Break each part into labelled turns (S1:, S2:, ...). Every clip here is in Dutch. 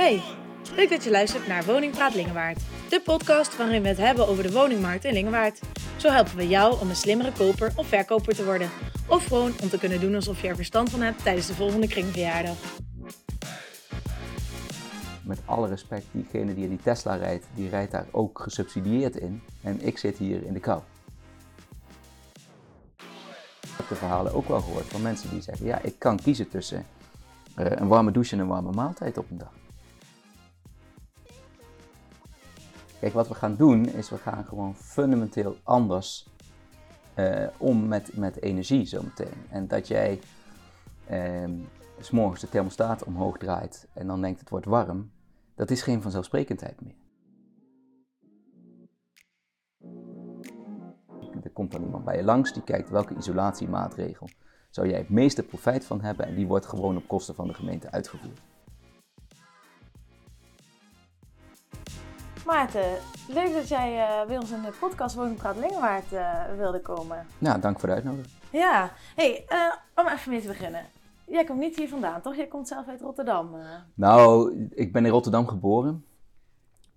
S1: Hey, leuk dat je luistert naar Woningpraat Lingewaard. De podcast waarin we het hebben over de woningmarkt in Lingewaard. Zo helpen we jou om een slimmere koper of verkoper te worden. Of gewoon om te kunnen doen alsof je er verstand van hebt tijdens de volgende kringverjaardag.
S2: Met alle respect, diegene die in die Tesla rijdt, die rijdt daar ook gesubsidieerd in. En ik zit hier in de kou. Ik heb de verhalen ook wel gehoord van mensen die zeggen, ja, ik kan kiezen tussen eh, een warme douche en een warme maaltijd op een dag. Kijk, wat we gaan doen is we gaan gewoon fundamenteel anders uh, om met, met energie zometeen. En dat jij uh, s morgens de thermostaat omhoog draait en dan denkt het wordt warm, dat is geen vanzelfsprekendheid meer. Er komt dan iemand bij je langs die kijkt welke isolatiemaatregel zou jij het meeste profijt van hebben en die wordt gewoon op kosten van de gemeente uitgevoerd.
S1: Maarten, leuk dat jij uh, bij ons in de podcast Woningpraat Lingewaard uh, wilde komen.
S2: Ja, dank voor de uitnodiging.
S1: Ja, hey, uh, om even mee te beginnen. Jij komt niet hier vandaan, toch? Jij komt zelf uit Rotterdam.
S2: Nou, ik ben in Rotterdam geboren.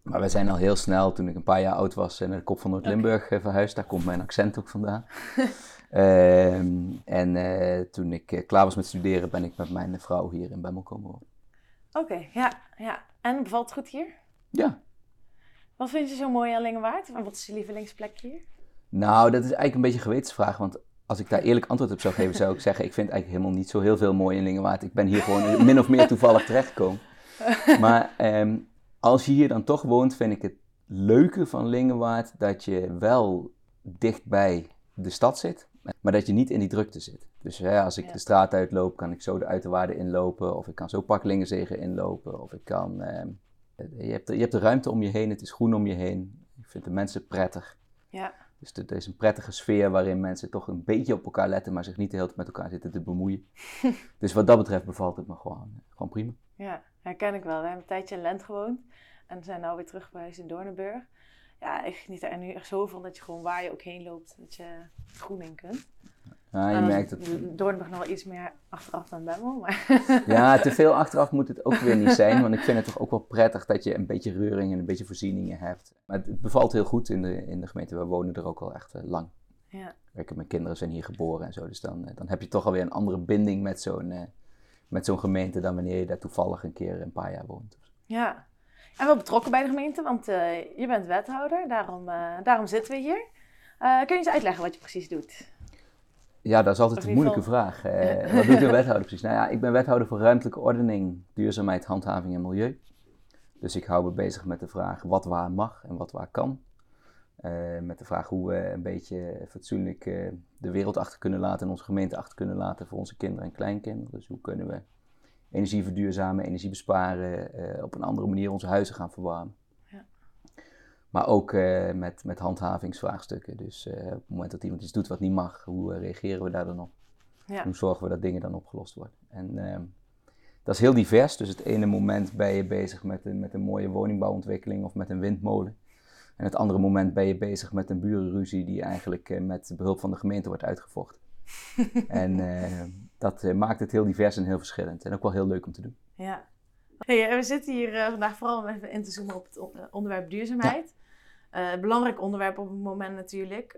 S2: Maar we zijn al heel snel, toen ik een paar jaar oud was, naar de kop van Noord-Limburg okay. verhuisd. Daar komt mijn accent ook vandaan. uh, en toen ik klaar was met studeren, ben ik met mijn vrouw hier in Bemmel komen wonen.
S1: Oké, okay, ja, ja. En bevalt het goed hier?
S2: Ja.
S1: Wat vind je zo mooi aan Lingewaard? En wat is je lievelingsplek hier?
S2: Nou, dat is eigenlijk een beetje een gewetensvraag. Want als ik daar eerlijk antwoord op zou geven, zou ik zeggen: ik vind eigenlijk helemaal niet zo heel veel mooi in Lingewaard. Ik ben hier gewoon min of meer toevallig terechtgekomen. Maar um, als je hier dan toch woont, vind ik het leuke van Lingewaard dat je wel dicht bij de stad zit, maar dat je niet in die drukte zit. Dus hè, als ik ja. de straat uitloop, kan ik zo de uiterwaarden inlopen, of ik kan zo Parklingenzegen inlopen, of ik kan... Eh, je, hebt, je hebt de ruimte om je heen, het is groen om je heen. Ik vind de mensen prettig.
S1: Ja.
S2: Dus het is een prettige sfeer waarin mensen toch een beetje op elkaar letten, maar zich niet de hele tijd met elkaar zitten te bemoeien. dus wat dat betreft bevalt het me gewoon, gewoon prima.
S1: Ja, herken ik wel. We hebben een tijdje in Lent gewoond en zijn nou weer terug bij in Doornenburg. Ja, ik geniet er nu echt zo van dat je gewoon waar je ook heen loopt, dat je groen in kunt.
S2: Ja, je merkt het.
S1: Doornenburg nog wel iets meer achteraf dan Bemmel, maar...
S2: Ja, te veel achteraf moet het ook weer niet zijn, want ik vind het toch ook wel prettig dat je een beetje reuring en een beetje voorzieningen hebt. Maar het, bevalt heel goed in de, in de gemeente, we wonen er ook al echt uh, lang.
S1: Ja.
S2: Mijn kinderen zijn hier geboren en zo, dus dan, dan heb je toch alweer een andere binding met zo'n uh, met zo'n gemeente dan wanneer je daar toevallig een keer een paar jaar woont.
S1: Ja, en wel betrokken bij de gemeente, want uh, je bent wethouder, daarom, daarom zitten we hier. Kun je eens uitleggen wat je precies doet?
S2: Ja, dat is altijd een moeilijke vraag. wat doet een wethouder precies? Nou ja, ik ben wethouder voor ruimtelijke ordening, duurzaamheid, handhaving en milieu. Dus ik hou me bezig met de vraag wat waar mag en wat waar kan. met de vraag hoe we een beetje fatsoenlijk de wereld achter kunnen laten en onze gemeente achter kunnen laten voor onze kinderen en kleinkinderen. Dus hoe kunnen we energie verduurzamen, energie besparen, uh, op een andere manier onze huizen gaan verwarmen. Maar ook uh, met, met handhavingsvraagstukken. Dus uh, op het moment dat iemand iets doet wat niet mag, hoe reageren we daar dan op?
S1: Ja.
S2: Hoe zorgen we dat dingen dan opgelost worden? En ehm, dat is heel divers. Dus het ene moment ben je bezig met een, met een mooie woningbouwontwikkeling of met een windmolen. En het andere moment ben je bezig met een burenruzie die eigenlijk met behulp van de gemeente wordt uitgevochten. en dat maakt het heel divers en heel verschillend. En ook wel heel leuk om te doen.
S1: Ja. Hey, we zitten hier vandaag vooral om even in te zoomen op het onderwerp duurzaamheid. Ja. Uh, belangrijk onderwerp op het moment natuurlijk.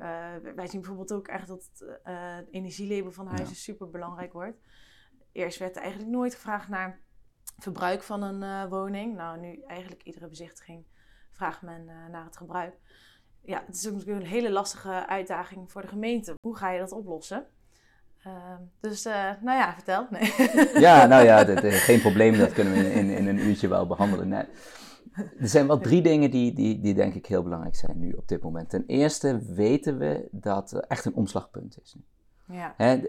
S1: wij zien bijvoorbeeld ook echt dat het energielabel van huizen ja. super belangrijk wordt. Eerst werd er eigenlijk nooit gevraagd naar verbruik van een woning. Nou, nu eigenlijk iedere bezichtiging vraagt men naar het gebruik. Ja, het is natuurlijk een hele lastige uitdaging voor de gemeente. Hoe ga je dat oplossen? Uh, dus, uh, nou ja, vertel. Nee.
S2: Ja, nou ja, dat, geen probleem. Dat kunnen we in, in, een uurtje wel behandelen. Nee. Er zijn wel drie dingen die, die, die denk ik heel belangrijk zijn nu op dit moment. Ten eerste weten we dat er echt een omslagpunt is.
S1: Ja.
S2: Hè,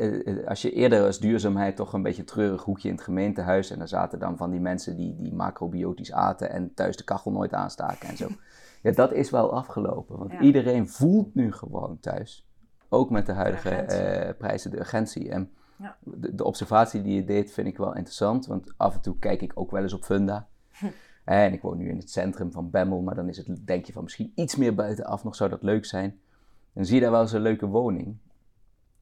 S2: als je eerder als duurzaamheid toch een beetje een treurig hoekje in het gemeentehuis... en dan zaten dan van die mensen die, die macrobiotisch aten en thuis de kachel nooit aanstaken en zo. Ja, dat is wel afgelopen. Want
S1: Ja.
S2: iedereen voelt nu gewoon thuis ook met de huidige
S1: De
S2: eh, prijzen, de urgentie. En
S1: Ja.
S2: de, de observatie die je deed vind ik wel interessant, want af en toe kijk ik ook wel eens op Funda. En ik woon nu in het centrum van Bemmel, maar dan is het, denk je van misschien iets meer buitenaf nog zou dat leuk zijn. Dan zie je daar wel eens een leuke woning.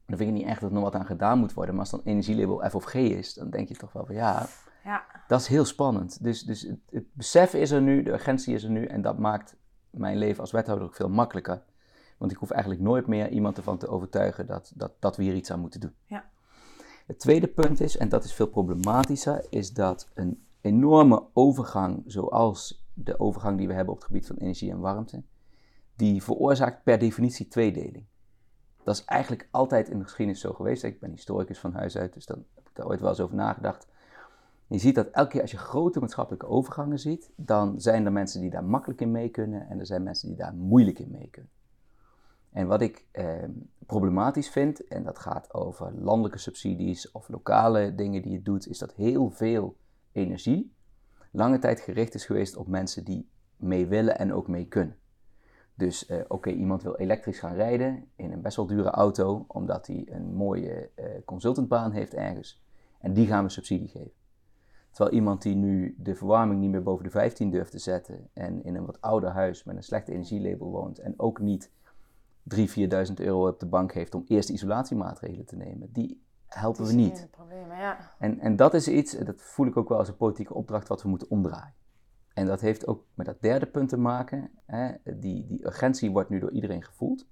S2: Dan vind ik niet echt dat er nog wat aan gedaan moet worden, maar als dan energielabel F of G is, dan denk je toch wel van ja,
S1: Ja.
S2: Dat is heel spannend. Dus, dus het, het besef is er nu, de urgentie is er nu en dat maakt mijn leven als wethouder ook veel makkelijker. Want ik hoef eigenlijk nooit meer iemand ervan te overtuigen dat, dat, dat we hier iets aan moeten doen.
S1: Ja.
S2: Het tweede punt is, en dat is veel problematischer, is dat een enorme overgang, zoals de overgang die we hebben op het gebied van energie en warmte, die veroorzaakt per definitie tweedeling. Dat is eigenlijk altijd in de geschiedenis zo geweest. Ik ben historicus van huis uit, dus dan heb ik daar ooit wel eens over nagedacht. Je ziet dat elke keer als je grote maatschappelijke overgangen ziet, dan zijn er mensen die daar makkelijk in mee kunnen en er zijn mensen die daar moeilijk in mee kunnen. En wat ik eh, problematisch vind, en dat gaat over landelijke subsidies of lokale dingen die je doet, is dat heel veel energie lange tijd gericht is geweest op mensen die mee willen en ook mee kunnen. Dus uh, oké, iemand wil elektrisch gaan rijden in een best wel dure auto, omdat hij een mooie uh, consultantbaan heeft ergens. En die gaan we subsidie geven. Terwijl iemand die nu de verwarming niet meer boven de 15 durft te zetten en in een wat ouder huis met een slechte energielabel woont en ook niet 3.000, 4.000 euro op de bank heeft om eerst isolatiemaatregelen te nemen, die helpen we niet.
S1: Problemen, ja.
S2: En, en dat is iets, dat voel ik ook wel als een politieke opdracht, wat we moeten omdraaien. En dat heeft ook met dat derde punt te maken. Hè? Die, die urgentie wordt nu door iedereen gevoeld.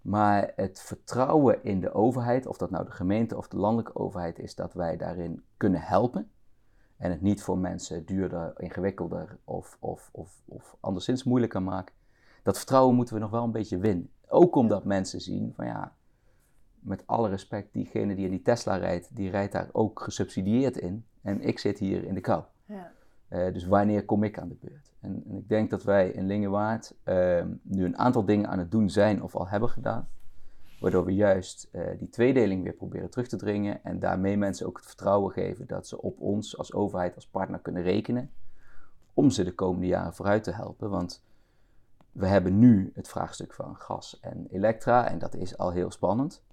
S2: Maar het vertrouwen in de overheid, of dat nou de gemeente of de landelijke overheid is, dat wij daarin kunnen helpen. En het niet voor mensen duurder, ingewikkelder of, of, of, of anderszins moeilijker maken. Dat vertrouwen moeten we nog wel een beetje winnen. Ook omdat mensen zien van ja, met alle respect, diegene die in die Tesla rijdt, die rijdt daar ook gesubsidieerd in. En ik zit hier in de kou.
S1: Ja.
S2: Uh, dus wanneer kom ik aan de beurt? En, en ik denk dat wij in Lingewaard uh, nu een aantal dingen aan het doen zijn of al hebben gedaan. Waardoor we juist uh, die tweedeling weer proberen terug te dringen. En daarmee mensen ook het vertrouwen geven dat ze op ons als overheid, als partner kunnen rekenen. Om ze de komende jaren vooruit te helpen. Want we hebben nu het vraagstuk van gas en elektra. En dat is al heel spannend.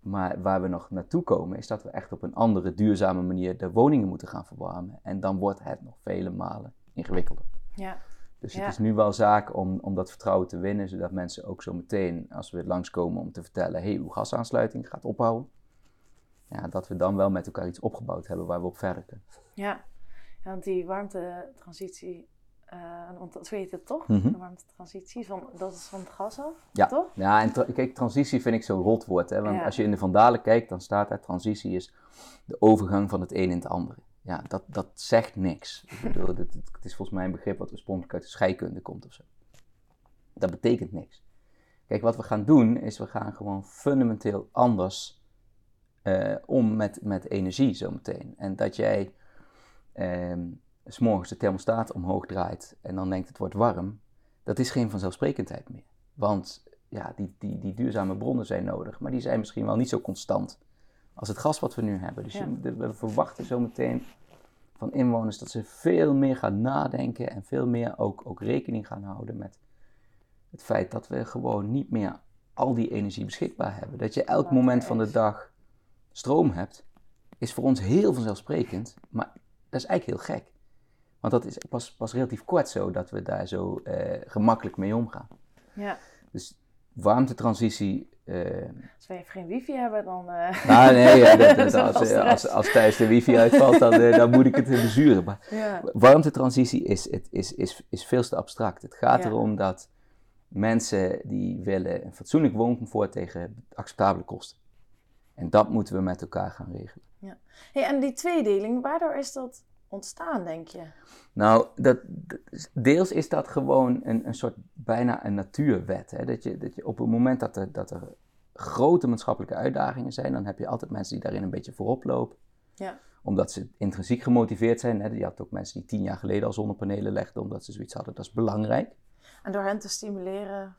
S2: Maar waar we nog naartoe komen is dat we echt op een andere duurzame manier de woningen moeten gaan verwarmen. En dan wordt het nog vele malen ingewikkelder.
S1: Ja.
S2: Dus
S1: Ja.
S2: het is nu wel zaak om, om dat vertrouwen te winnen, zodat mensen ook zo meteen, als we langskomen om te vertellen, hé, hey, uw gasaansluiting gaat ophouden. Ja, dat we dan wel met elkaar iets opgebouwd hebben waar we op verder kunnen.
S1: Ja. ja, want die warmtetransitie, eh want het toch?
S2: Mhm.
S1: De warmtetransitie, van, dat is van het gas af,
S2: Ja,
S1: toch?
S2: ja en tra- kijk, transitie vind ik zo'n rotwoord. Hè? Want
S1: Ja.
S2: als je in de Vandalen kijkt, dan staat daar transitie is de overgang van het een in het andere. Ja, dat, dat zegt niks. Ik bedoel, het, het, het is volgens mij een begrip wat oorspronkelijk uit de scheikunde komt of zo. Dat betekent niks. Kijk, wat we gaan doen, is we gaan gewoon fundamenteel anders eh, om met, met energie zometeen. En dat jij ehm, s morgens de thermostaat omhoog draait en dan denkt het wordt warm, dat is geen vanzelfsprekendheid meer. Want ja, die, die, die duurzame bronnen zijn nodig, maar die zijn misschien wel niet zo constant als het gas wat we nu hebben. Dus
S1: Ja.
S2: we verwachten zometeen van inwoners dat ze veel meer gaan nadenken en veel meer ook, ook rekening gaan houden met het feit dat we gewoon niet meer al die energie beschikbaar hebben. Dat je elk moment van de dag stroom hebt, is voor ons heel vanzelfsprekend, maar dat is eigenlijk heel gek. Want dat is pas, pas relatief kort zo dat we daar zo eh, gemakkelijk mee omgaan.
S1: Ja.
S2: Dus warmtetransitie. eh
S1: Als wij geen wifi hebben, dan... eh,
S2: nou, nee, ja, dat- dat-
S1: Dat is
S2: als, als, als thuis de wifi uitvalt, dan, dan moet ik het bezuren. Maar
S1: ja.
S2: warmtetransitie is, het is, is, is veel te abstract. Het gaat
S1: Ja.
S2: erom dat mensen die willen een fatsoenlijk wooncomfort tegen acceptabele kosten. En dat moeten we met elkaar gaan regelen.
S1: Hey, en die tweedeling, waardoor is dat ontstaan, denk je?
S2: Nou, dat, deels is dat gewoon een, een soort bijna een natuurwet. Hè? Dat, je, dat je op het moment dat er, dat er grote maatschappelijke uitdagingen zijn, dan heb je altijd mensen die daarin een beetje voorop lopen.
S1: Ja.
S2: Omdat ze intrinsiek gemotiveerd zijn. Hè? Je had ook mensen die tien jaar geleden al zonnepanelen legden, omdat ze zoiets hadden, dat is belangrijk.
S1: En door hen te stimuleren...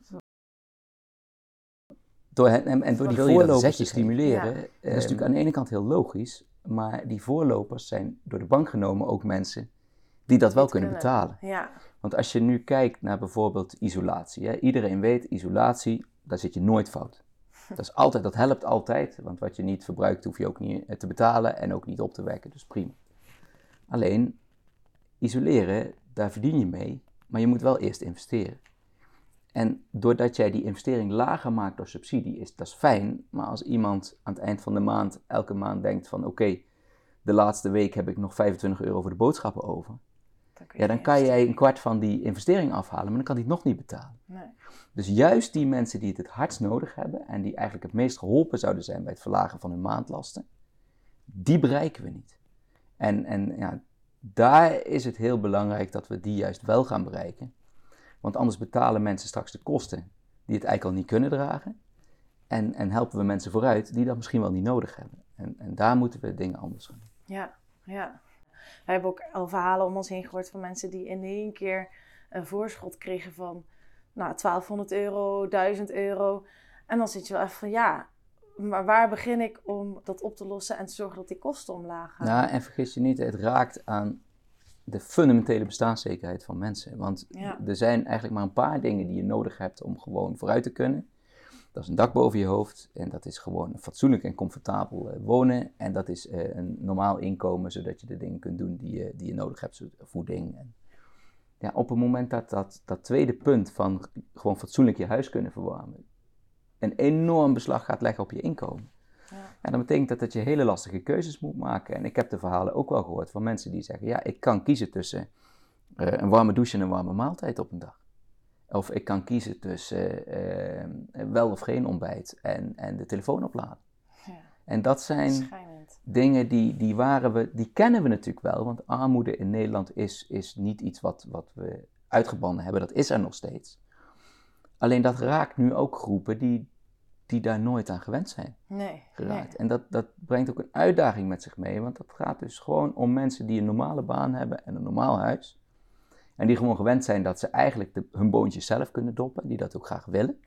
S2: Door hen, en, en door die voorlopers te stimuleren,
S1: Ja.
S2: eh, dat is natuurlijk aan de ene kant heel logisch, maar die voorlopers zijn door de bank genomen ook mensen die dat wel kunnen. betalen.
S1: Ja,
S2: Want als je nu kijkt naar bijvoorbeeld isolatie, hè, iedereen weet, isolatie, daar zit je nooit fout. Dat, is altijd, dat helpt altijd, want wat je niet verbruikt hoef je ook niet eh, te betalen en ook niet op te wekken, dus prima. Alleen, isoleren, daar verdien je mee, maar je moet wel eerst investeren. En doordat jij die investering lager maakt door subsidie, is dat is fijn, maar als iemand aan het eind van de maand elke maand denkt van oké, de laatste week heb ik nog 25 euro voor de boodschappen over.
S1: Dan
S2: Ja, dan kan jij een kwart van die investering afhalen, maar dan kan hij het nog niet betalen.
S1: Nee.
S2: Dus juist die mensen die het het hardst nodig hebben en die eigenlijk het meest geholpen zouden zijn bij het verlagen van hun maandlasten, die bereiken we niet. En, en ja, daar is het heel belangrijk dat we die juist wel gaan bereiken. Want anders betalen mensen straks de kosten die het eigenlijk al niet kunnen dragen. En, en helpen we mensen vooruit die dat misschien wel niet nodig hebben. En, en daar moeten we dingen anders gaan doen.
S1: Ja, ja. We hebben ook al verhalen om ons heen gehoord van mensen die in één keer een voorschot kregen van nou, 1200 euro, 1000 euro. En dan zit je wel even van ja, maar waar begin ik om dat op te lossen en te zorgen dat die kosten omlaag gaan?
S2: Ja, en vergis je niet, het raakt aan de fundamentele bestaanszekerheid van mensen. Want
S1: Ja.
S2: er zijn eigenlijk maar een paar dingen die je nodig hebt om gewoon vooruit te kunnen. Dat is een dak boven je hoofd en dat is gewoon fatsoenlijk en comfortabel eh, wonen. En dat is eh, een normaal inkomen, zodat je de dingen kunt doen die je, die je nodig hebt, zoals voeding. En, ja, op het moment dat, dat dat tweede punt van gewoon fatsoenlijk je huis kunnen verwarmen, een enorm beslag gaat leggen op je inkomen.
S1: Ja.
S2: Ja, dat betekent dat, dat je hele lastige keuzes moet maken. En ik heb de verhalen ook wel gehoord van mensen die zeggen: Ja, ik kan kiezen tussen eh, een warme douche en een warme maaltijd op een dag. Of ik kan kiezen tussen eh, eh, wel of geen ontbijt en, en de telefoon opladen.
S1: Ja,
S2: En dat zijn
S1: schijnend.
S2: dingen die, die, waren we, die kennen we natuurlijk wel. Want armoede in Nederland is, is niet iets wat, wat we uitgebannen hebben. Dat is er nog steeds. Alleen dat raakt nu ook groepen die, die daar nooit aan gewend zijn
S1: Nee,
S2: geraakt.
S1: nee.
S2: En dat, dat brengt ook een uitdaging met zich mee, want dat gaat dus gewoon om mensen die een normale baan hebben en een normaal huis. En die gewoon gewend zijn dat ze eigenlijk de, hun boontjes zelf kunnen doppen, die dat ook graag willen.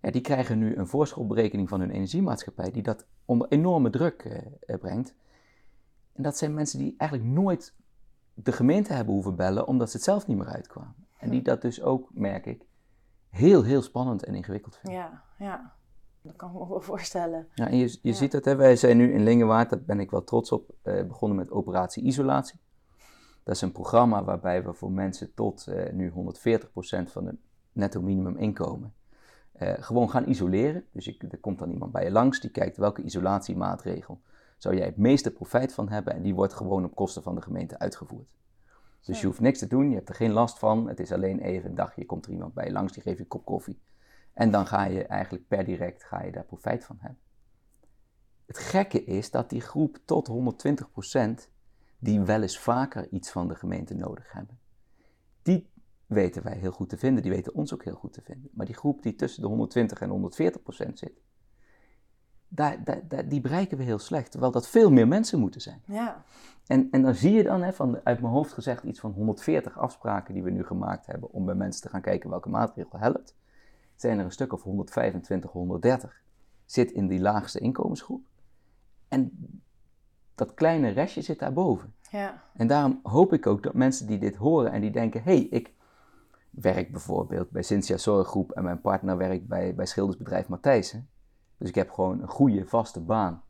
S2: Ja, die krijgen nu een voorschotberekening van hun energiemaatschappij, die dat onder enorme druk eh, eh, brengt. En dat zijn mensen die eigenlijk nooit de gemeente hebben hoeven bellen, omdat ze het zelf niet meer uitkwamen. En die dat dus ook, merk ik, heel, heel spannend en ingewikkeld vinden.
S1: Ja, ja. Dat kan ik me wel voorstellen.
S2: Ja, en je, je
S1: Ja.
S2: ziet dat, hè, wij zijn nu in Lingewaard, daar ben ik wel trots op, eh, begonnen met operatie isolatie. Dat is een programma waarbij we voor mensen tot eh, nu 140% van het netto minimum inkomen eh, gewoon gaan isoleren. Dus je, er komt dan iemand bij je langs, die kijkt welke isolatiemaatregel zou jij het meeste profijt van hebben en die wordt gewoon op kosten van de gemeente uitgevoerd. Dus je hoeft niks te doen, je hebt er geen last van. Het is alleen even een dagje, komt er iemand bij je langs, die geeft je een kop koffie. En dan ga je eigenlijk per direct ga je daar profijt van hebben. Het gekke is dat die groep tot 120%, die wel eens vaker iets van de gemeente nodig hebben, die weten wij heel goed te vinden, die weten ons ook heel goed te vinden. Maar die groep die tussen de 120 en 140% zit, daar, daar, daar- die bereiken we heel slecht, terwijl dat veel meer mensen moeten zijn.
S1: Ja,
S2: En, en dan zie je dan, hè, van, uit mijn hoofd gezegd, iets van 140 afspraken die we nu gemaakt hebben om bij mensen te gaan kijken welke maatregel helpt. Zijn er een stuk of 125, 130 zit in die laagste inkomensgroep. En dat kleine restje zit daarboven.
S1: ja,
S2: En daarom hoop ik ook dat mensen die dit horen en die denken: hé, hey, ik werk bijvoorbeeld bij Cynthia Zorggroep en mijn partner werkt bij, bij schildersbedrijf Matthijssen. Dus ik heb gewoon een goede vaste baan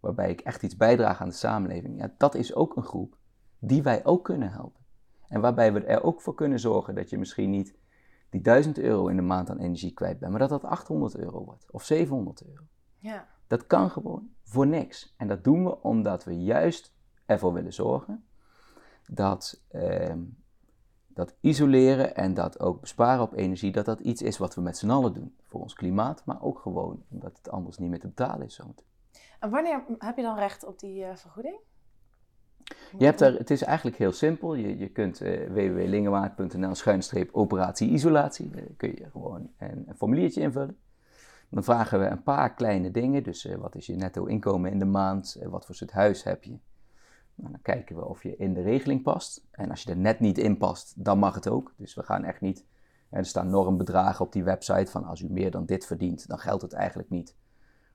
S2: waarbij ik echt iets bijdraag aan de samenleving. Ja, dat is ook een groep die wij ook kunnen helpen. En waarbij we er ook voor kunnen zorgen dat je misschien niet die 1000 euro in de maand aan energie kwijt bent, maar dat dat 800 euro wordt of 700 euro.
S1: ja.
S2: Dat kan gewoon voor niks. En dat doen we omdat we juist ervoor willen zorgen dat, ehm, dat isoleren en dat ook besparen op energie, dat dat iets is wat we met z'n allen doen. Voor ons klimaat, maar ook gewoon omdat het anders niet meer te betalen is. Zometeen.
S1: En wanneer heb je dan recht op die eh, vergoeding?
S2: Je hebt er, het is eigenlijk heel simpel. Je, je kunt eh www.lingewaard.nl schuinstreep operatie isolatie. Daar kun je gewoon een, een formuliertje invullen. Dan vragen we een paar kleine dingen. Dus eh, wat is je netto inkomen in de maand? Eh, wat voor soort huis heb je? Nou, dan kijken we of je in de regeling past. En als je er net niet in past, dan mag het ook. Dus we gaan echt niet... Er staan normbedragen op die website van als u meer dan dit verdient, dan geldt het eigenlijk niet.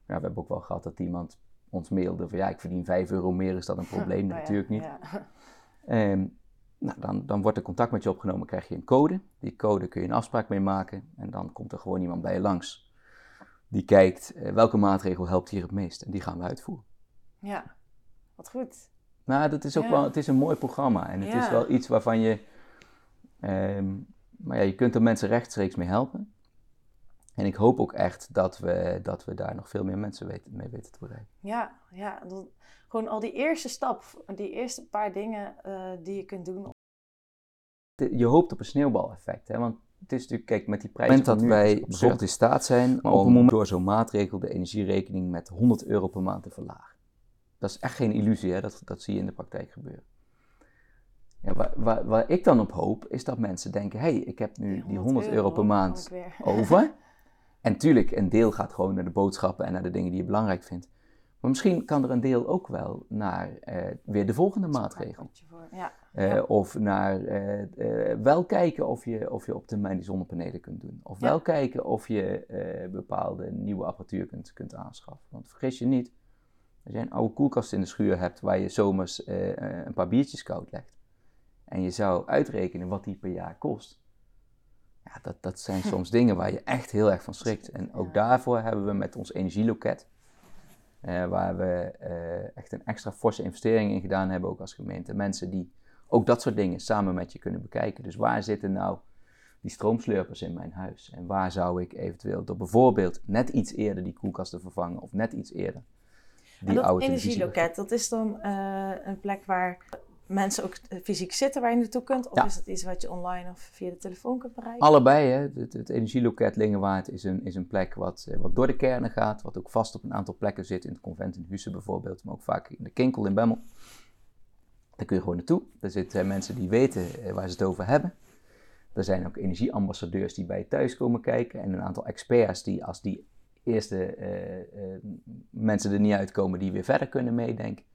S2: Ja, we hebben ook wel gehad dat iemand ons mailde van ja, ik verdien 5 euro meer, is dat een probleem?
S1: Nou ja,
S2: Natuurlijk niet.
S1: Ja.
S2: Ehm, nou, dan, dan wordt er contact met je opgenomen, krijg je een code. Die code kun je een afspraak mee maken en dan komt er gewoon iemand bij je langs. Die kijkt eh, welke maatregel helpt hier het meest en die gaan we uitvoeren.
S1: ja, wat goed.
S2: Nou, dat is ook
S1: Ja.
S2: wel, het is een mooi programma en het is wel iets waarvan je, ehm, maar ja, je kunt er mensen rechtstreeks mee helpen. En ik hoop ook echt dat we, dat we daar nog veel meer mensen weten, mee weten te bereiken.
S1: Ja, ja dat, gewoon al die eerste stap, die eerste paar dingen uh, die je kunt doen.
S2: Je hoopt op een sneeuwbaleffect, hè? want het is natuurlijk, kijk, met die prijzen. Op het moment dat wij bijvoorbeeld in staat zijn om door zo'n maatregel de energierekening met 100 euro per maand te verlagen. Dat is echt geen illusie, hè? Dat, dat zie je in de praktijk gebeuren. Ja, waar, waar, waar, ik dan op hoop, is dat mensen denken: hé, hey, ik heb nu die 100, euro, per maand over. En tuurlijk, een deel gaat gewoon naar de boodschappen en naar de dingen die je belangrijk vindt. Maar misschien kan er een deel ook wel naar uh, weer de volgende maatregel. Ja. Uh, of naar uh, wel kijken of je, of je op termijn die zonnepanelen kunt doen. Of ja. wel kijken of je bepaalde nieuwe apparatuur kunt, kunt aanschaffen. Want vergis je niet, als je een oude koelkast in de schuur hebt waar je zomers een paar biertjes koud legt. En je zou uitrekenen wat die per jaar kost. Ja, dat, dat zijn soms dingen waar je echt heel erg van schrikt. En ook daarvoor hebben we met ons energieloket, uh, waar we uh, echt een extra forse investering in gedaan hebben, ook als gemeente. Mensen die ook dat soort dingen samen met je kunnen bekijken. Dus waar zitten nou die stroomslurpers in mijn huis? En waar zou ik eventueel door bijvoorbeeld net iets eerder die koelkast te vervangen of net iets eerder
S1: die en dat energieloket, dat is dan uh, een plek waar mensen ook fysiek zitten waar je naartoe kunt? Of is het iets wat je online of via de telefoon kunt bereiken?
S2: Allebei. Hè. Het, het energieloket Lingenwaard is een, is een plek wat, eh, wat door de kernen gaat. Wat ook vast op een aantal plekken zit. In het convent in Husse bijvoorbeeld. Maar ook vaak in de Kinkel in Bemmel. Daar kun je gewoon naartoe. Daar zitten mensen die weten eh, waar ze het over hebben. Er zijn ook energieambassadeurs die bij je thuis komen kijken. En een aantal experts die als die eerste uh, mensen er niet uitkomen, die weer verder kunnen meedenken.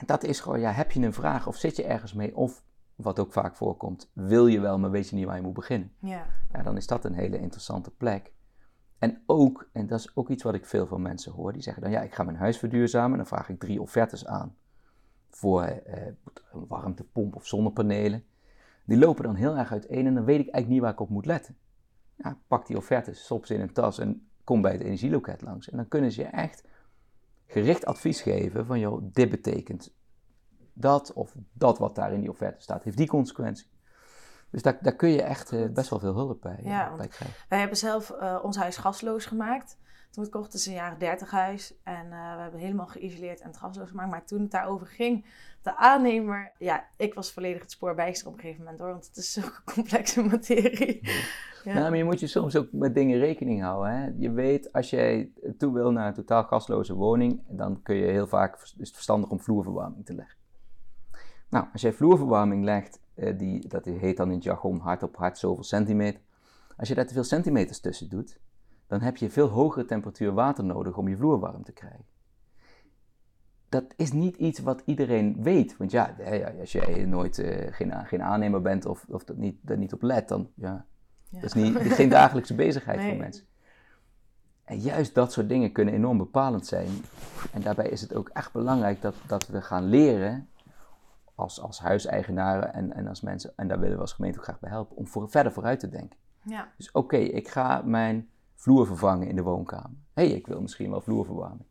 S2: En dat is gewoon, ja, heb je een vraag of zit je ergens mee? Of, wat ook vaak voorkomt, wil je wel, maar weet je niet waar je moet beginnen? Ja. ja dan is dat een hele interessante plek. En ook, en dat is ook iets wat ik veel van mensen hoor, die zeggen dan, ja, ik ga mijn huis verduurzamen. Dan vraag ik drie offertes aan voor eh, een warmtepomp of zonnepanelen. Die lopen dan heel erg uiteen en dan weet ik eigenlijk niet waar ik op moet letten. Ja, pak die offertes, stop ze in een tas en kom bij het energieloket langs. En dan kunnen ze je echt gericht advies geven van, joh, dit betekent dat of dat wat daar in die offerte staat, heeft die consequentie. Dus daar, daar kun je echt uh, best wel veel hulp bij, ja, bij krijgen.
S1: Wij hebben zelf uh, ons huis gasloos gemaakt. Toen het kocht, is een jaren 30 huis. En uh, we hebben helemaal geïsoleerd en gasloos gemaakt. Maar toen het daarover ging, de aannemer... Ja, ik was volledig het spoor bijster op een gegeven moment hoor. Want het is zo'n complexe materie.
S2: Ja. Nou, maar je moet je soms ook met dingen rekening houden. Hè? Je weet, als jij toe wil naar een totaal gasloze woning, dan kun je heel vaak, is het verstandig om vloerverwarming te leggen. Nou, als jij vloerverwarming legt, eh, die, dat heet dan in het jargon hard op hard zoveel centimeter. Als je daar te veel centimeters tussen doet, dan heb je veel hogere temperatuur water nodig om je vloer warm te krijgen. Dat is niet iets wat iedereen weet. Want ja, als jij nooit uh, geen, geen aannemer bent of, of dat niet, daar niet op let, dan ja, dat is niet, geen dagelijkse bezigheid nee. voor mensen. En juist dat soort dingen kunnen enorm bepalend zijn. En daarbij is het ook echt belangrijk dat, dat we gaan leren, als, als huiseigenaren en, en als mensen, en daar willen we als gemeente ook graag bij helpen, om voor, verder vooruit te denken. Ja. Dus oké, ik ga mijn vloer vervangen in de woonkamer. Hé, hey, ik wil misschien wel vloerverwarming.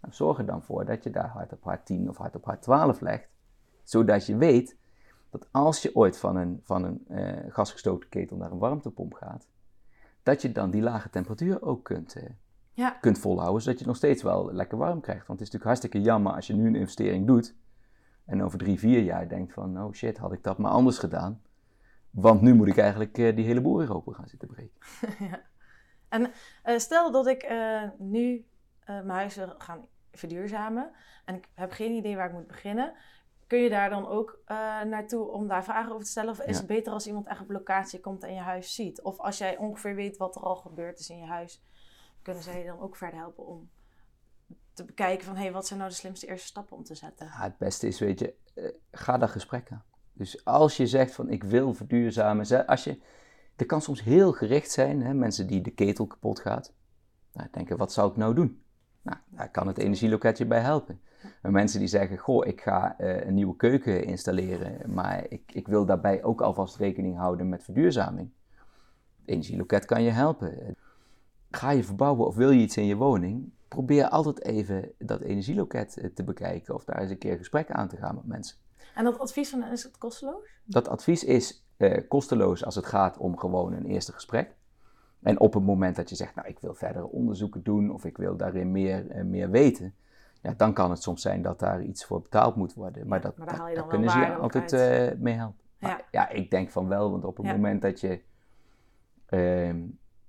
S2: Nou, zorg er dan voor dat je daar hard op hard 10 of hard op hard 12 legt. Zodat je weet dat als je ooit van een, van een uh, gasgestookte ketel naar een warmtepomp gaat, dat je dan die lage temperatuur ook kunt, uh, ja. kunt volhouden, zodat je nog steeds wel lekker warm krijgt. Want het is natuurlijk hartstikke jammer als je nu een investering doet en over drie, vier jaar denkt van, oh shit, had ik dat maar anders gedaan. Want nu moet ik eigenlijk uh, die hele boer open gaan zitten breken. ja.
S1: En stel dat ik nu mijn huis wil gaan verduurzamen en ik heb geen idee waar ik moet beginnen kun je daar dan ook naartoe om daar vragen over te stellen? Of is het beter als iemand echt op locatie komt en je huis ziet? Of als jij ongeveer weet wat er al gebeurd is in je huis, kunnen zij je dan ook verder helpen om te bekijken van... hé, hey, wat zijn nou de slimste eerste stappen om te zetten?
S2: Ja, het beste is, weet je, ga daar gesprekken. Dus als je zegt van ik wil verduurzamen, als je... Er kan soms heel gericht zijn, hè, mensen die de ketel kapot gaat. Nou, denken, wat zou ik nou doen? Nou, daar kan het energieloketje bij helpen. Maar mensen die zeggen, goh, ik ga uh, een nieuwe keuken installeren, maar ik, ik wil daarbij ook alvast rekening houden met verduurzaming. Het energieloket kan je helpen. Ga je verbouwen of wil je iets in je woning? Probeer altijd even dat energieloket eh, te bekijken of daar eens een keer gesprek aan te gaan met mensen.
S1: En dat advies van is het kosteloos?
S2: Dat advies is uh, kosteloos als het gaat om gewoon een eerste gesprek. En op het moment dat je zegt, nou ik wil verdere onderzoeken doen of ik wil daarin meer, eh, meer weten, ja, dan kan het soms zijn dat daar iets voor betaald moet worden. Maar, dat,
S1: maar daar
S2: kunnen ze je altijd eh, mee helpen.
S1: Ja.
S2: Maar ja, ik denk van wel, want op het
S1: Ja.
S2: moment dat je ehm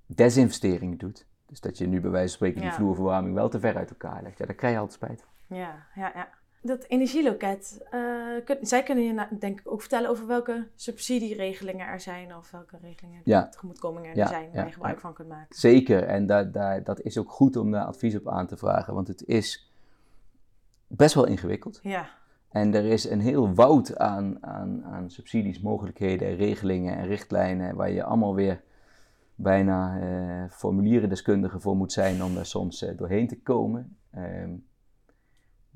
S2: desinvesteringen doet, dus dat je nu bij wijze van spreken die vloerverwarming wel te ver uit elkaar legt, ja, daar krijg je altijd spijt van.
S1: Ja, ja, ja. Dat energieloket, eh, zij kunnen je denk ik ook vertellen over welke subsidieregelingen er zijn of welke regelingen
S2: Ja.
S1: tegemoetkomingen
S2: Ja,
S1: er zijn waar
S2: ja,
S1: je gebruik van kunt maken.
S2: Zeker, en daar, daar, dat is ook goed om daar advies op aan te vragen, want het is best wel ingewikkeld.
S1: Ja,
S2: En er is een heel woud aan, aan, aan subsidies, mogelijkheden, regelingen en richtlijnen waar je allemaal weer bijna eh formulierendeskundige voor moet zijn om daar soms eh, doorheen te komen. Ehm,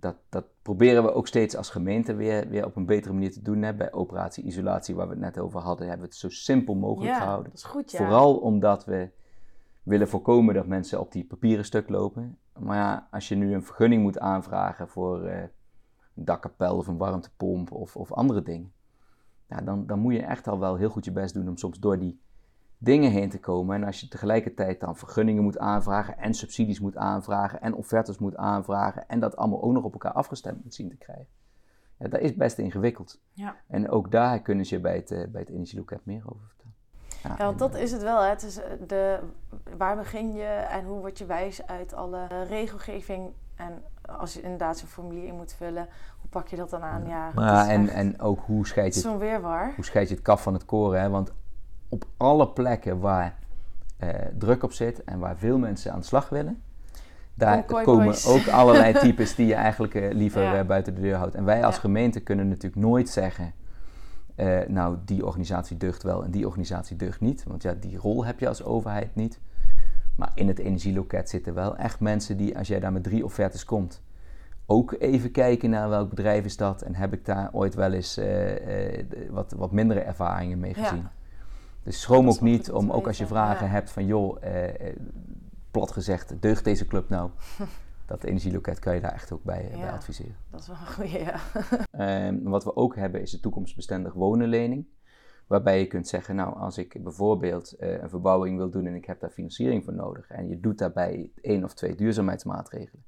S2: dat, dat proberen we ook steeds als gemeente weer, weer op een betere manier te doen. Hè. Bij operatie isolatie, waar we het net over hadden, hebben we het zo simpel mogelijk
S1: ja
S2: gehouden.
S1: dat is goed, ja.
S2: Vooral omdat we willen voorkomen dat mensen op die papieren stuk lopen. Maar ja, als je nu een vergunning moet aanvragen voor eh, een dakkapel of een warmtepomp of, of andere dingen, ja, dan, dan moet je echt al wel heel goed je best doen om soms door die dingen heen te komen. En als je tegelijkertijd dan vergunningen moet aanvragen en subsidies moet aanvragen en offertes moet aanvragen en dat allemaal ook nog op elkaar afgestemd moet zien te krijgen. Ja, dat is best ingewikkeld.
S1: Ja.
S2: En ook daar kunnen ze je bij het, eh, bij het energieloket meer over vertellen.
S1: Ja, want dat is het wel. Hè. Het is eh, de, waar begin je en hoe word je wijs uit alle eh, regelgeving? En als je inderdaad zo'n formulier in moet vullen, hoe pak je dat dan aan? Ja, het
S2: Ja,
S1: is
S2: en, en ook hoe scheid je
S1: zo'n weerwar.
S2: hoe scheid je het kaf van het koren? Hè? Want op alle plekken waar eh, druk op zit en waar veel mensen aan de slag willen, daar
S1: Kom,
S2: komen
S1: boys.
S2: ook allerlei types die je eigenlijk eh, liever
S1: Ja.
S2: eh, buiten de deur houdt. En wij als
S1: Ja.
S2: gemeente kunnen natuurlijk nooit zeggen, nou die organisatie deugt wel en die organisatie deugt niet. Want ja, die rol heb je als overheid niet. Maar in het energieloket zitten wel echt mensen die, als jij daar met drie offertes komt, ook even kijken naar welk bedrijf is dat en heb ik daar ooit wel eens wat, wat mindere ervaringen mee
S1: Ja.
S2: Dus schroom ook niet
S1: om
S2: ook als je vragen
S1: ja.
S2: hebt van joh, eh, eh, plat gezegd, deugt deze club nou? dat energieloket kan je daar echt ook bij, eh, bij adviseren.
S1: Dat is wel een goeie, ja.
S2: Ehm, wat we ook hebben is de toekomstbestendig wonenlening. Waarbij je kunt zeggen, nou als ik bijvoorbeeld eh, een verbouwing wil doen en ik heb daar financiering voor nodig. En je doet daarbij één of twee duurzaamheidsmaatregelen.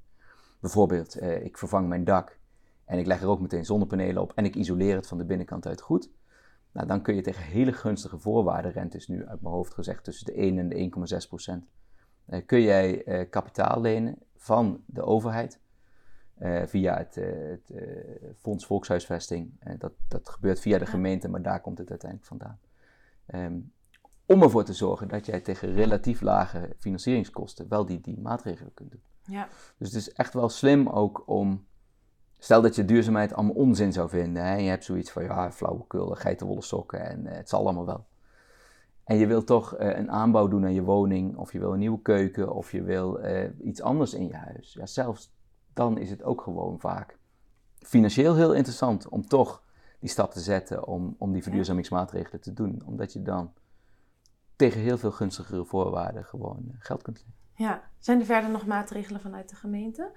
S2: Bijvoorbeeld, ik vervang mijn dak en ik leg er ook meteen zonnepanelen op en ik isoleer het van de binnenkant uit goed. Nou, dan kun je tegen hele gunstige voorwaarden, rente is nu uit mijn hoofd gezegd tussen de 1 en de 1,6 procent, eh, kun jij eh, kapitaal lenen van de overheid eh, via het, het Fonds Volkshuisvesting. Dat, dat gebeurt via de gemeente, maar daar komt het uiteindelijk vandaan. Ehm, om ervoor te zorgen dat jij tegen relatief lage financieringskosten wel die, die maatregelen kunt doen.
S1: Ja,
S2: Dus het is echt wel slim ook om. Stel dat je duurzaamheid allemaal onzin zou vinden. Hè? en Je hebt zoiets van ja, flauwekul, geitenwolle sokken en eh, het zal allemaal wel. En je wilt toch eh, een aanbouw doen aan je woning, of je wil een nieuwe keuken, of je wil eh, iets anders in je huis. Ja, zelfs dan is het ook gewoon vaak financieel heel interessant om toch die stap te zetten om, om die verduurzamingsmaatregelen te doen. Omdat je dan tegen heel veel gunstigere voorwaarden gewoon geld kunt lenen.
S1: ja. Zijn er verder nog maatregelen vanuit de gemeente?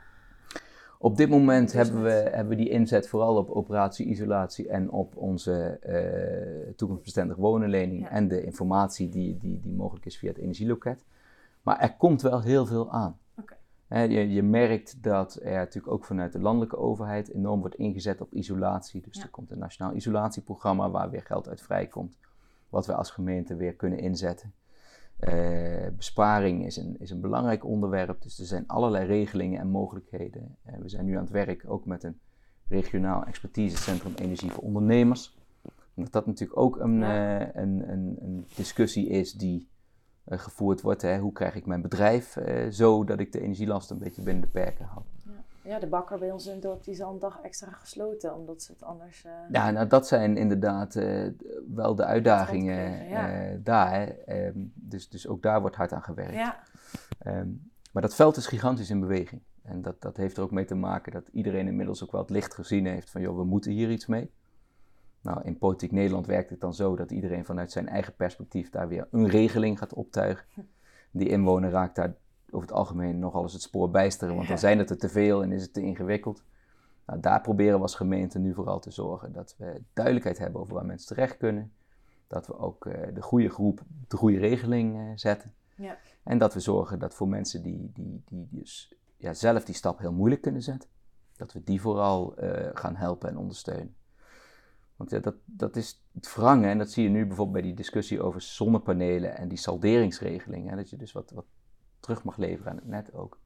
S2: Op dit moment hebben we, hebben we die inzet vooral op operatie isolatie en op onze eh, toekomstbestendig wonenlening
S1: Ja.
S2: en de informatie die, die, die mogelijk is via het energieloket. Maar er komt wel heel veel aan.
S1: Oké.
S2: Hè, je, je merkt dat er natuurlijk ook vanuit de landelijke overheid enorm wordt ingezet op isolatie. Dus
S1: Ja.
S2: er komt een nationaal isolatieprogramma waar weer geld uit vrijkomt, wat we als gemeente weer kunnen inzetten. Eh, besparing is een, is een belangrijk onderwerp, dus er zijn allerlei regelingen en mogelijkheden. Eh, we zijn nu aan het werk ook met een regionaal expertisecentrum energie voor ondernemers. Omdat dat natuurlijk ook een, eh, een, een, een discussie is die gevoerd wordt. Hè. Hoe krijg ik mijn bedrijf zo dat ik de energielast een beetje binnen de perken hou?
S1: Ja, de bakker bij ons in het dorp die is al een dag extra gesloten, omdat ze het anders... eh,
S2: Ja, nou dat zijn inderdaad eh, wel de uitdagingen
S1: ja.
S2: eh, daar. Ehm, dus, dus ook daar wordt hard aan gewerkt.
S1: ja.
S2: Ehm, maar dat veld is gigantisch in beweging. En dat, dat heeft er ook mee te maken dat iedereen inmiddels ook wel het licht gezien heeft van, joh, we moeten hier iets mee. Nou, in Politiek Nederland werkt het dan zo dat iedereen vanuit zijn eigen perspectief daar weer een regeling gaat optuigen. Die inwoner raakt daar over het algemeen nogal eens het spoor bijsteren, want dan zijn het er te veel en is het te ingewikkeld. Nou, daar proberen we als gemeente nu vooral te zorgen dat we duidelijkheid hebben over waar mensen terecht kunnen. Dat we ook eh, de goede groep, de goede regeling eh, zetten.
S1: Ja.
S2: En dat we zorgen dat voor mensen die, die, die dus ja, zelf die stap heel moeilijk kunnen zetten, dat we die vooral eh, gaan helpen en ondersteunen. Want ja, dat, dat is het wrangen, en dat zie je nu bijvoorbeeld bij die discussie over zonnepanelen en die salderingsregeling, hè, dat je dus wat, wat terug mag leveren aan het net ook.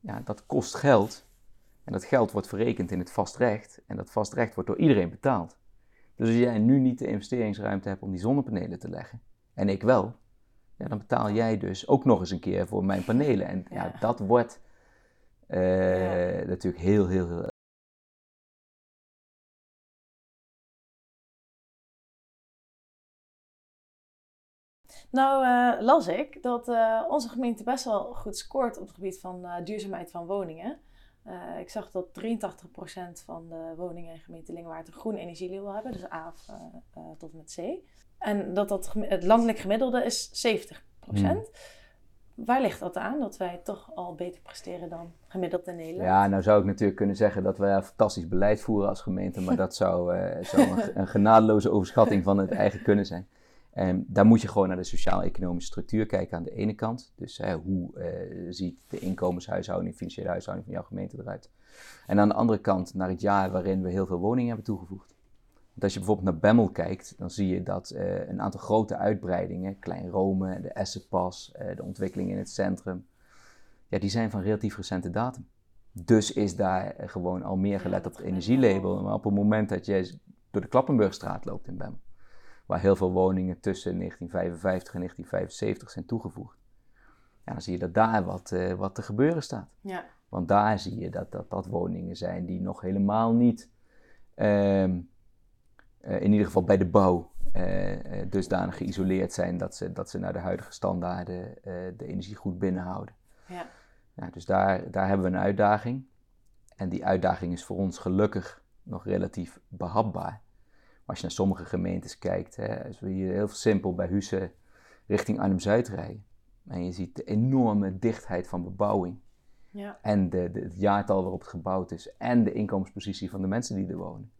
S2: Ja, dat kost geld. En dat geld wordt verrekend in het vastrecht. En dat vastrecht wordt door iedereen betaald. Dus als jij nu niet de investeringsruimte hebt om die zonnepanelen te leggen, en ik wel, ja, dan betaal jij dus ook nog eens een keer voor mijn panelen. En ja, dat wordt eh,
S1: Ja.
S2: natuurlijk heel, heel, heel
S1: Nou eh, las ik dat eh, onze gemeente best wel goed scoort op het gebied van eh, duurzaamheid van woningen. Ik zag dat 83% van de woningen in gemeente Lingewaard een groen energielabel hebben, dus A tot en met C. En dat, dat het landelijk gemiddelde is 70%. Waar ligt dat aan, dat wij toch al beter presteren dan gemiddeld in Nederland?
S2: Ja, nou zou ik natuurlijk kunnen zeggen dat wij fantastisch beleid voeren als gemeente, maar dat zou, zou een, een genadeloze overschatting van het eigen kunnen zijn. En daar moet je gewoon naar de sociaal-economische structuur kijken aan de ene kant. Dus hè, hoe eh, ziet de inkomenshuishouding, financiële huishouding van jouw gemeente eruit? En aan de andere kant naar het jaar waarin we heel veel woningen hebben toegevoegd. Want als je bijvoorbeeld naar Bemmel kijkt, dan zie je dat eh, een aantal grote uitbreidingen, Klein Rome, de Essenpas, eh, de ontwikkeling in het centrum, ja, die zijn van relatief recente datum. Dus is daar gewoon al meer gelet op het energielabel. Maar op het moment dat jij door de Klappenburgstraat loopt in Bemmel, waar heel veel woningen tussen 1955 en 1975 zijn toegevoegd, ja, dan zie je dat daar wat, eh, wat te gebeuren staat.
S1: Ja,
S2: Want daar zie je dat dat, dat woningen zijn die nog helemaal niet, ehm, eh, in ieder geval bij de bouw, eh, dusdanig geïsoleerd zijn dat ze, dat ze naar de huidige standaarden de energie goed binnenhouden.
S1: ja.
S2: Ja, dus daar, daar hebben we een uitdaging. En die uitdaging is voor ons gelukkig nog relatief behapbaar. Maar als je naar sommige gemeentes kijkt, hè, als we hier heel simpel bij Husse richting Arnhem-Zuid rijden. En je ziet de enorme dichtheid van bebouwing.
S1: ja.
S2: En de, de- het jaartal waarop het gebouwd is. En de inkomenspositie van de mensen die er wonen.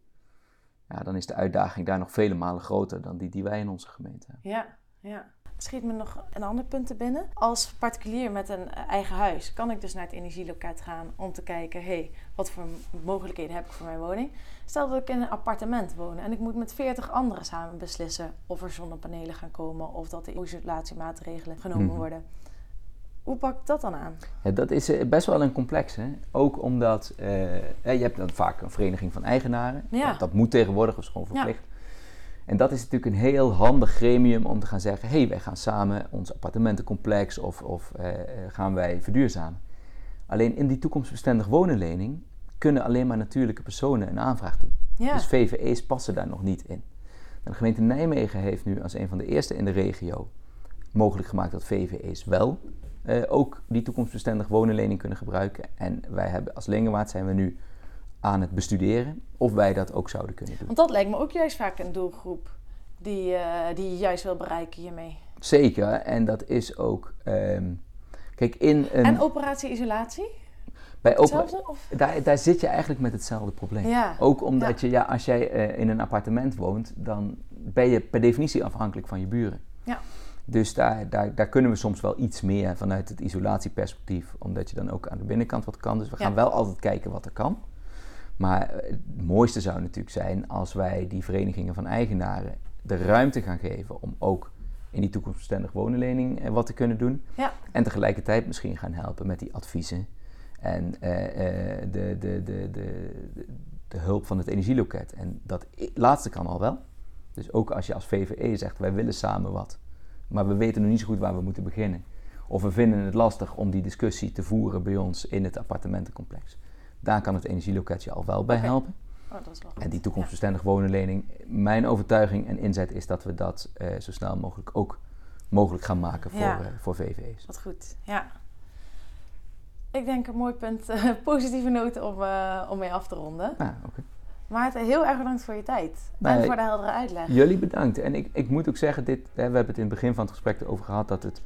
S2: Ja, dan is de uitdaging daar nog vele malen groter dan die die wij in onze gemeente hebben.
S1: Ja, ja. Schiet me nog een ander punt te binnen. Als particulier met een eh, eigen huis kan ik dus naar het energieloket gaan om te kijken, hé, hey, wat voor mogelijkheden heb ik voor mijn woning? Stel dat ik in een appartement woon en ik moet met 40 anderen samen beslissen of er zonnepanelen gaan komen of dat de isolatiemaatregelen genomen
S2: Mhm.
S1: worden. Hoe pak ik dat dan aan?
S2: Ja, dat is eh, best wel een complex, hè? Ook omdat eh, je hebt dan vaak een vereniging van eigenaren.
S1: Ja.
S2: Dat, dat moet tegenwoordig, dat is gewoon
S1: Ja.
S2: En dat is natuurlijk een heel handig gremium om te gaan zeggen: hé, hey, wij gaan samen ons appartementencomplex of, of eh, eh, gaan wij verduurzamen. Alleen in die toekomstbestendig wonenlening kunnen alleen maar natuurlijke personen een aanvraag doen.
S1: Ja,
S2: Dus VVE's passen daar nog niet in. En de gemeente Nijmegen heeft nu als een van de eerste in de regio mogelijk gemaakt dat VVE's wel eh, ook die toekomstbestendig wonenlening kunnen gebruiken. En wij hebben als Lingewaard zijn we nu aan het bestuderen of wij dat ook zouden kunnen doen.
S1: want dat lijkt me ook juist vaak een doelgroep die, eh, die je juist wil bereiken hiermee.
S2: Zeker, en dat is ook. ehm, kijk, in een.
S1: En operatie isolatie?
S2: bij opera-
S1: Hetzelfde? Of?
S2: daar, daar zit je eigenlijk met hetzelfde probleem.
S1: Ja.
S2: Ook omdat je, ja, als jij eh, in een appartement woont, dan ben je per definitie afhankelijk van je buren.
S1: Ja.
S2: Dus daar, daar, daar kunnen we soms wel iets meer vanuit het isolatieperspectief, omdat je dan ook aan de binnenkant wat kan. Dus we gaan
S1: Ja.
S2: wel altijd kijken wat er kan. Maar het mooiste zou natuurlijk zijn als wij die verenigingen van eigenaren de ruimte gaan geven om ook in die toekomstbestendig wonenlening eh, wat te kunnen doen.
S1: Ja.
S2: En tegelijkertijd misschien gaan helpen met die adviezen en eh, eh, de, de, de, de, hulp van het energieloket. En dat laatste kan al wel. Dus ook als je als VVE zegt, wij willen samen wat, maar we weten nog niet zo goed waar we moeten beginnen. Of we vinden het lastig om die discussie te voeren bij ons in het appartementencomplex. Daar kan het energieloket je al wel bij helpen.
S1: Oh, dat is wel goed.
S2: En die toekomstbestendig wonenlening, mijn overtuiging en inzet is dat we dat eh, zo snel mogelijk ook mogelijk gaan maken voor,
S1: Ja.
S2: eh, voor VVE's.
S1: Wat goed, ja. Ik denk een mooi punt, eh, positieve noten om, om mee af te ronden.
S2: Oké.
S1: Maarten, heel erg bedankt voor je tijd. En voor de heldere uitleg.
S2: Jullie bedankt. En ik, ik moet ook zeggen, dit, hè, we hebben het in het begin van het gesprek erover gehad dat het,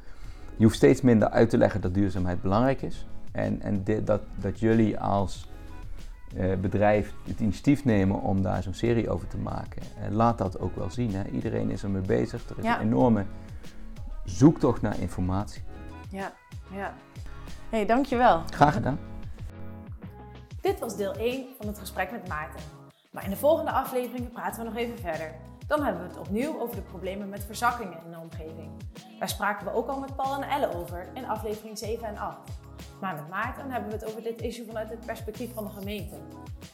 S2: je hoeft steeds minder uit te leggen dat duurzaamheid belangrijk is. En, en dit, dat, dat jullie als bedrijf het initiatief nemen om daar zo'n serie over te maken, eh, laat dat ook wel zien. Hè. Iedereen is ermee bezig. Er is
S1: Ja.
S2: een enorme zoektocht naar informatie.
S1: Ja, ja. hey, dankjewel.
S2: Graag gedaan.
S1: Dit was deel 1 van het gesprek met Maarten. Maar in de volgende afleveringen praten we nog even verder. Dan hebben we het opnieuw over de problemen met verzakkingen in de omgeving. Daar spraken we ook al met Paul en Elle over in aflevering 7 en 8. Maar met Maarten hebben we het over dit issue vanuit het perspectief van de gemeente.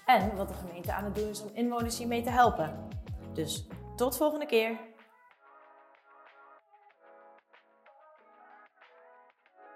S1: En wat de gemeente aan het doen is om inwoners hiermee te helpen. Dus tot volgende keer!